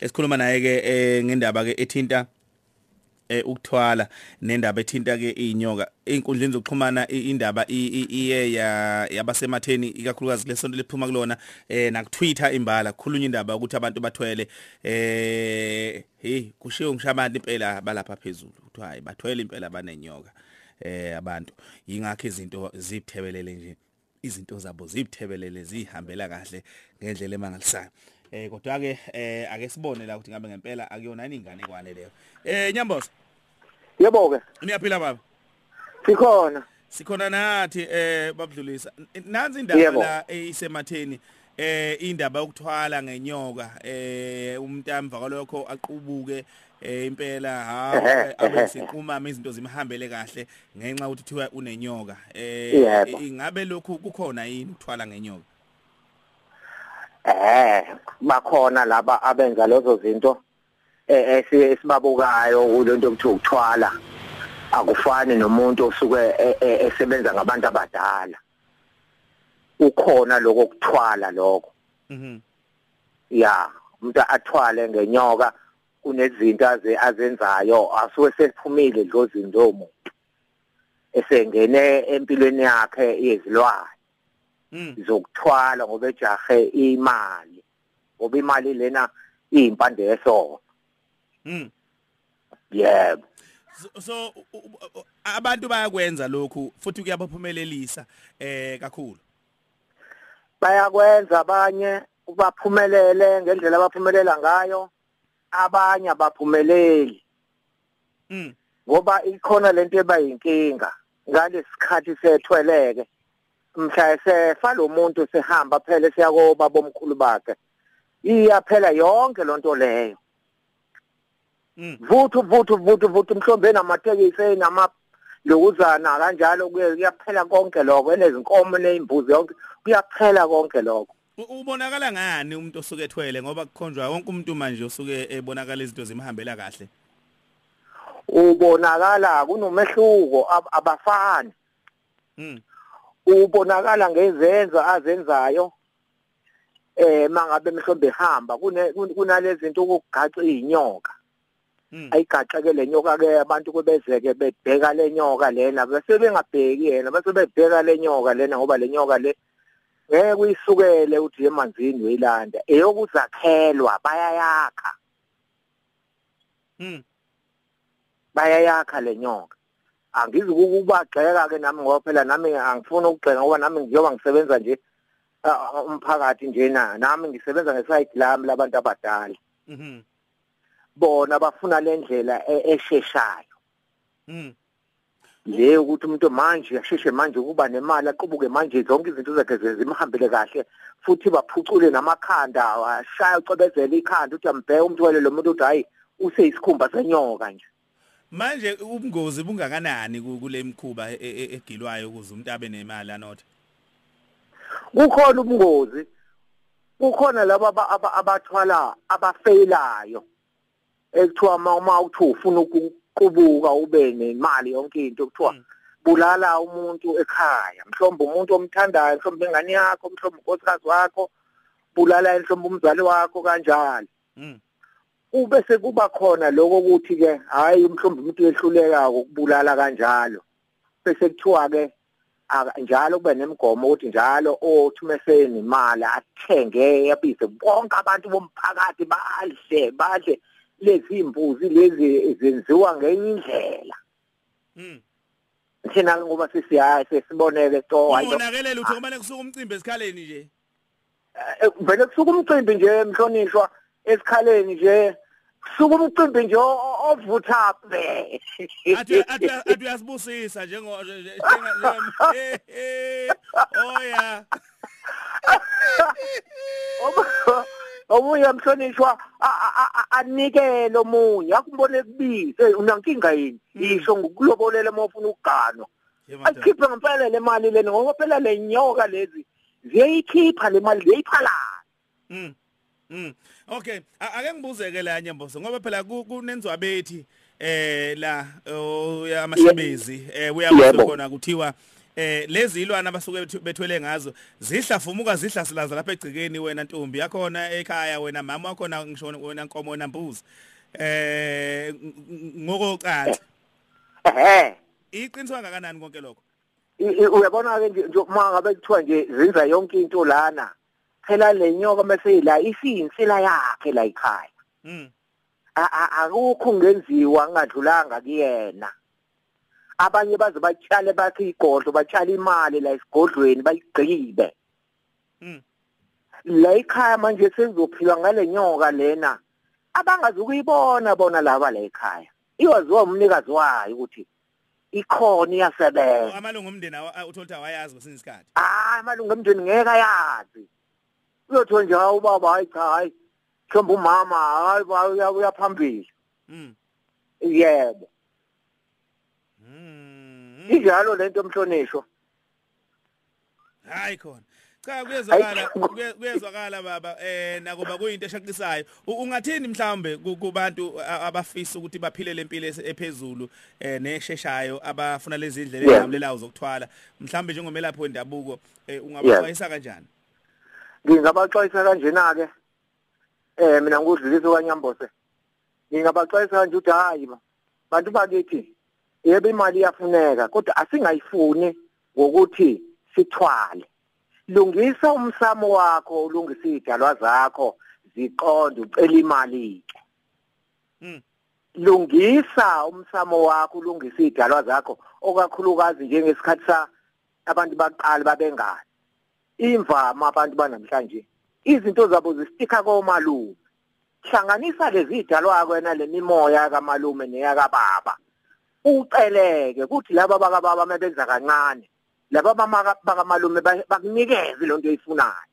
esikhuluma naye ke eh, ngendaba ke ethinta eh ukuthwala nendaba ethinta ke inyoka einkundleni zokuxhumana indaba iye ya yabasematheni ikakhulukazi lesonto liphuma kulona eh na Twitter imbala kukhulunywa indaba ukuthi abantu bathwele eh hey kushiwo ngishabantu impela balapha phezulu ukuthi hayi bathwele impela banenyoka eh abantu. Yingakho izinto zibthebelele nje izinto zabo zibthebelele zihambela kahle ngendlela emangalisayo. Eh kodwa ke eh ake sibone la ukuthi ngabe ngempela akuyona ingane kwane leyo. Eh nyamboza? Yebo ke, niyaphila baba? Sikhona. sikhona nathi eh babudlulisa. N- nansi indaba la isematheni eh indaba yokuthwala ngenyoka eh umntamva kwalokho aqubuke eh impela ha Ehhe, abe ehhe. siqhumama izinto zimhambele kahle ngenxa ukuthi thiwa unenyoka. Eh ingabe lokhu kukhona yini ukuthwala ngenyoka? Eh, bakhona laba abenza lezo zinto eh esi- esibabukayo kulento okuthiwa ukuthwala. Akufani nomuntu osuke e- e- esebenza ngabantu abadala. Ukhona lokho kuthwala lokho. mhm Ya, umuntu athwale ngenyoka kunezinto aze azenzayo asuke sephumile lezo zinto umuntu. Esengene empilweni yakhe yezilwane. Mm. Zokuthwala ngoba ejahe imali. Ngoba imali lena iyimpande yesono mm. Yebo. So, abantu bayakwenza lokhu futhi kuyabaphumelelisa eh kakhulu. Bayakwenza abanye baphumelele ngendlela abaphumelela ngayo abanye abaphumeleli. Mm. Ngoba ikhona lento ebayinkinga ngalesikhathi sethweleke. Mhla sefa lo muntu sehamba phela siyakoba bomkhulu bakhe. Iyaphela yonke lonto leyo. Vuthu vuthu vuthu vuthu mhlombe namatekisi nama lokuzana kanjalo kuyaphela konke lokho enezinkomo nezimbuzi yonke kuyaphela konke lokho. Ubonakala ngani umuntu osuke ethwele? Ngoba kukhonjwa wonke umuntu manje osuke ebonakala izinto zimhambela kahle. Ubonakala kunomehluko ab- abafani. Mm ubonakala ngezenzo azenzayo eh mangabe mhlombe ehamba kunalezi zinto ukugaxa izinyoka mm ayigaxeke le nyoka ke abantu kubezeke bebheka le nyoka lena bese bengabheki yena bese bebheka le nyoka lena ngoba le nyoka le ngeke uyisukele uthi emanzini uyilanda eyokuzakhelwa bayayakha. Mm bayayakha le nyoka angizi ukubagxeka ke nami ngoba phela nami angifuni ukugxeka ngoba nami ngiyoba ngisebenza nje umphakathi nje na nami ngisebenza ngeside lami labantu abadala. Mhm. Bona bafuna le ndlela e- esheshayo. Mm le ukuthi umuntu manje asheshe manje kuba nemali aqubuke manje zonke izinto zakhe zimhambele kahle futhi baphucule namakhanda ashaya ucebezela ikhanda uthi ambheke umthwele lo muntu uthi hayi useyisikhumba senyoka nje. Manje ubungozi bungakanani ku- kule mkhuba e- e- egilwayo ukuze umuntu abe nemali anothe? Kukhona ubungozi. Kukhona laba aba- aba- abathwala abafeyilayo ekuthiwa uma uthi ufuna ukuqubuka ube nemali yonke into kuthiwa Mm. bulala umuntu ekhaya. Mhlombe umuntu omthandayo mhlombe ingane yakho mhlombe unkosikazi wakho bulala mhlombe umzali wakho kanjalo. Mm ube sekuba khona lokho ukuthi ke hayi mhlombe umuntu ehluleka ukubulala kanjalo. Bese kuthiwa ke njalo kube nemigomo ukuthi njalo othi mase nemali athenge yabize bonke abantu bomphakathi badle badle lezi imbuzi lezi zenziwa ngenye indlela. Mm thina ngoba sisiyaye sesiboneke to hayi ungonakelela uthi kumele kusuka umcimbi esikhaleni nje? Eh, vele kusuka umcimbi nje mhlonishwa. Esikhaleni nje kusuka umcimbi nje ovutha be athi athi athi uyasibusisa njengo nje- nje- njenga- eh, eh, oh ya. Omunye mhlonishwa a- a- a- anikele omunye. Akumbone kubize unankinga yini? Mm. isho ngokulobolela uma ufuna ukuganwa. Ayikhiphe ngempela le mali lena ngoba phela le nyoka lezi ziyayikhipha le mali ziyayiphalana Mm. Okay, ake ngibuzeke la nyamboso ngoba phela ku- kunenzwa bethi eh la oh, yamashabezi eh uyakwazi khona kuthiwa eh lezi ilwana abasuke bethwele ngazo zihlafumuka zihlasilaza lapha egcikeni wena ntombi. Yakhona ekhaya wena mama wakhona ngisho wena nkomo wena mbuzi. Eh ngokocansi. Ehe. Iqiniso kangakanani konke lokho? Uyabona ke nje nje uma ngabe kuthiwa nje zenza yonke into lana phela lenyoka mase la isinsila yakhe la ekhaya. A- akukho kungenziwa ngadlulanga kuyena. Abanye baze batshale bakhe igodlo batshale imali la esigodlweni bayigqibe. Mm. La ekhaya manje sekuzophilwa ngale nyoka lena abangazukuyibona bona laba la ekhaya. Iwaziwa umnikazi wayo ukuthi ikhona iyasebenza. Amalungu omndeni awa- utholta awayazi kwesinye isikhathi. Hayi malunga emndeni ngeke ayazi. Uyothiwa nje hayi ubaba hayi cha hayi mhlawumbe umama hayi uya- uyaphambili mm yebo mm injalo lento mhlonishwa hayi khona. Cha kuyezwakala kuyezwakala baba eh nakuba kuyinto eshaqisayo ungathini mhlambe ku- kubantu abafisa ukuthi baphile lempilo ephezulu eh nesheshayo abafuna lezi indlela Yeah. ezinqamlelayo zokuthwala? Mhlambe njengomelaphi wendabuko eh ungabaxwayisa kanjani? Ngingabaxwayisa kanjena ke eh mina ngudluliso kaNyambose ngingabaxwayisa kanje ukuthi hayi ba bantu bakithi yebo imali iyafuneka kodwa asingayifuni ngokuthi sithwale. Lungisa umsamo wakho ulungisa idalwa zakho ziqonde ucela imali. Ke Mm. lungisa umsamo wakho ulungisa idalwa zakho okakhulukazi njengesikhathi sa abantu baqala babengani imvama abantu banamhlanje. Izinto zabo zistika komalume. Hlanganisa lezi idalwa kwena lemimoya kamalume neyakababa uceleke kuthi laba bakababa mabenza kancane. Laba bamaka- bakamalume ba- bakunikeze lonto oyifunayo.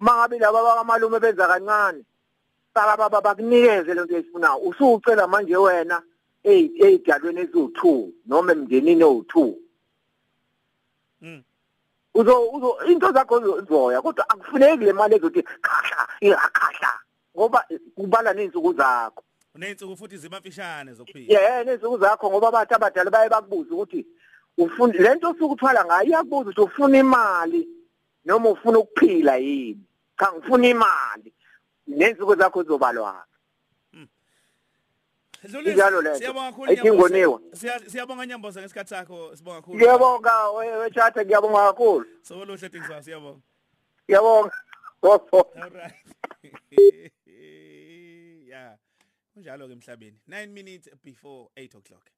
Mangabe laba bakamalume benza kancane bakababa bakunikeze lonto oyifunayo. Usucela manje wena eyi- eyidalweni eziwu-2 noma emndenini owu-2 mm. Uzo uzo into zakho zizoya kodwa akufuneki le mali ezothi khahla iyakhahla ngoba kubala nezinsuku zakho. Uneyinsuku futhi zimafishane zokuphila. Yeah nezinsuku zakho ngoba abantu abadala baye bakubuza ukuthi ufuna lento osukuthwala ngayo iyakubuza ukuthi ufuna imali noma ufuna ukuphila yini? Cha ngifuna imali. Nezinsuku zakho Dlulisi, Injalo lento. siyabonga kakhulu. Siya- siyabonga nyamboza ngesikhathi sakho sibonga kakhulu. Ngiyabonga wechatha ngiyabonga kakhulu. Sokolohle thingisa siyabonga. Ngiyabonga. All right. Yeah. Kunjalo ke emhlabeni. 9 minutes before 8 o'clock.